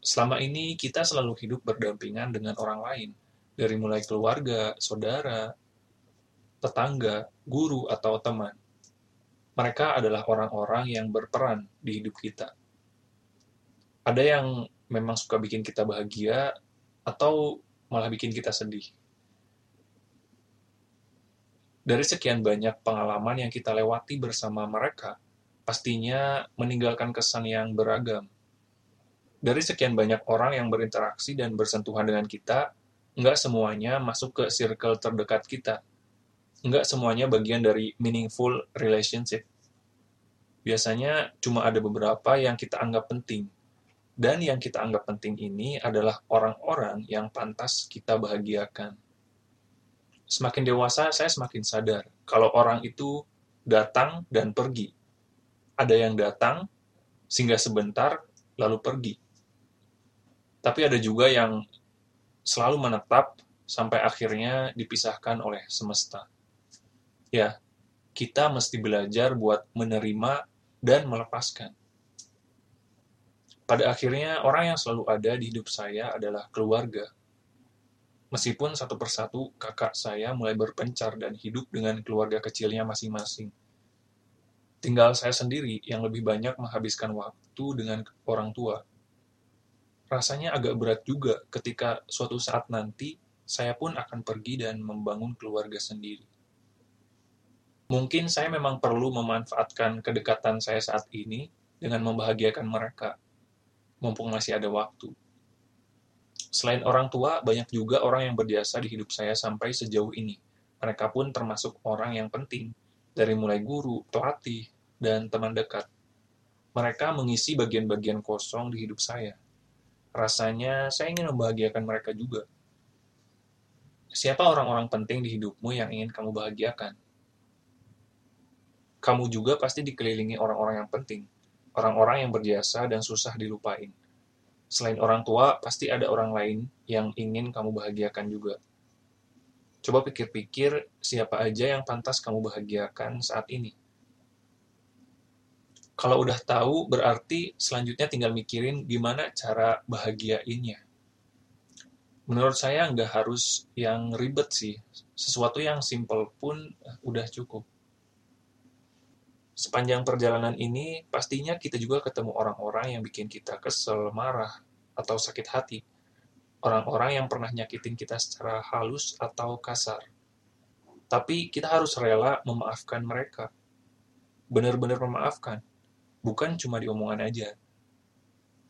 Selama ini kita selalu hidup berdampingan dengan orang lain, dari mulai keluarga, saudara, tetangga, guru, atau teman. Mereka adalah orang-orang yang berperan di hidup kita. Ada yang memang suka bikin kita bahagia, atau malah bikin kita sedih. Dari sekian banyak pengalaman yang kita lewati bersama mereka, pastinya meninggalkan kesan yang beragam dari sekian banyak orang yang berinteraksi dan bersentuhan dengan kita, nggak semuanya masuk ke circle terdekat kita. Nggak semuanya bagian dari meaningful relationship. Biasanya cuma ada beberapa yang kita anggap penting. Dan yang kita anggap penting ini adalah orang-orang yang pantas kita bahagiakan. Semakin dewasa, saya semakin sadar kalau orang itu datang dan pergi. Ada yang datang, sehingga sebentar, lalu pergi tapi ada juga yang selalu menetap sampai akhirnya dipisahkan oleh semesta. Ya, kita mesti belajar buat menerima dan melepaskan. Pada akhirnya, orang yang selalu ada di hidup saya adalah keluarga. Meskipun satu persatu kakak saya mulai berpencar dan hidup dengan keluarga kecilnya masing-masing. Tinggal saya sendiri yang lebih banyak menghabiskan waktu dengan orang tua rasanya agak berat juga ketika suatu saat nanti saya pun akan pergi dan membangun keluarga sendiri. Mungkin saya memang perlu memanfaatkan kedekatan saya saat ini dengan membahagiakan mereka, mumpung masih ada waktu. Selain orang tua, banyak juga orang yang berjasa di hidup saya sampai sejauh ini. Mereka pun termasuk orang yang penting, dari mulai guru, pelatih, dan teman dekat. Mereka mengisi bagian-bagian kosong di hidup saya rasanya saya ingin membahagiakan mereka juga. Siapa orang-orang penting di hidupmu yang ingin kamu bahagiakan? Kamu juga pasti dikelilingi orang-orang yang penting, orang-orang yang berjasa dan susah dilupain. Selain orang tua, pasti ada orang lain yang ingin kamu bahagiakan juga. Coba pikir-pikir siapa aja yang pantas kamu bahagiakan saat ini. Kalau udah tahu, berarti selanjutnya tinggal mikirin gimana cara bahagiainnya. Menurut saya nggak harus yang ribet sih. Sesuatu yang simple pun udah cukup. Sepanjang perjalanan ini, pastinya kita juga ketemu orang-orang yang bikin kita kesel, marah, atau sakit hati. Orang-orang yang pernah nyakitin kita secara halus atau kasar. Tapi kita harus rela memaafkan mereka. Benar-benar memaafkan bukan cuma di omongan aja.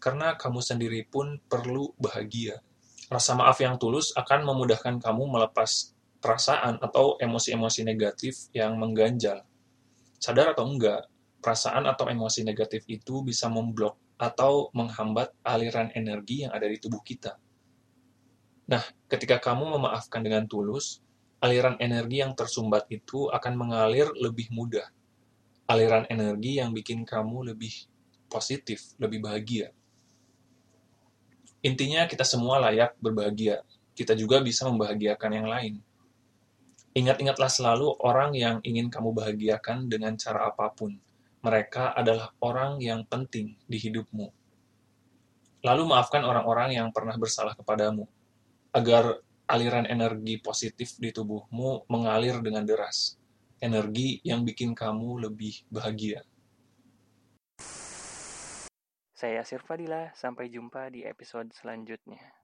Karena kamu sendiri pun perlu bahagia. Rasa maaf yang tulus akan memudahkan kamu melepas perasaan atau emosi-emosi negatif yang mengganjal. Sadar atau enggak, perasaan atau emosi negatif itu bisa memblok atau menghambat aliran energi yang ada di tubuh kita. Nah, ketika kamu memaafkan dengan tulus, aliran energi yang tersumbat itu akan mengalir lebih mudah aliran energi yang bikin kamu lebih positif, lebih bahagia. Intinya kita semua layak berbahagia. Kita juga bisa membahagiakan yang lain. Ingat-ingatlah selalu orang yang ingin kamu bahagiakan dengan cara apa pun. Mereka adalah orang yang penting di hidupmu. Lalu maafkan orang-orang yang pernah bersalah kepadamu, agar aliran energi positif di tubuhmu mengalir dengan deras energi yang bikin kamu lebih bahagia. Saya Asir Fadila, sampai jumpa di episode selanjutnya.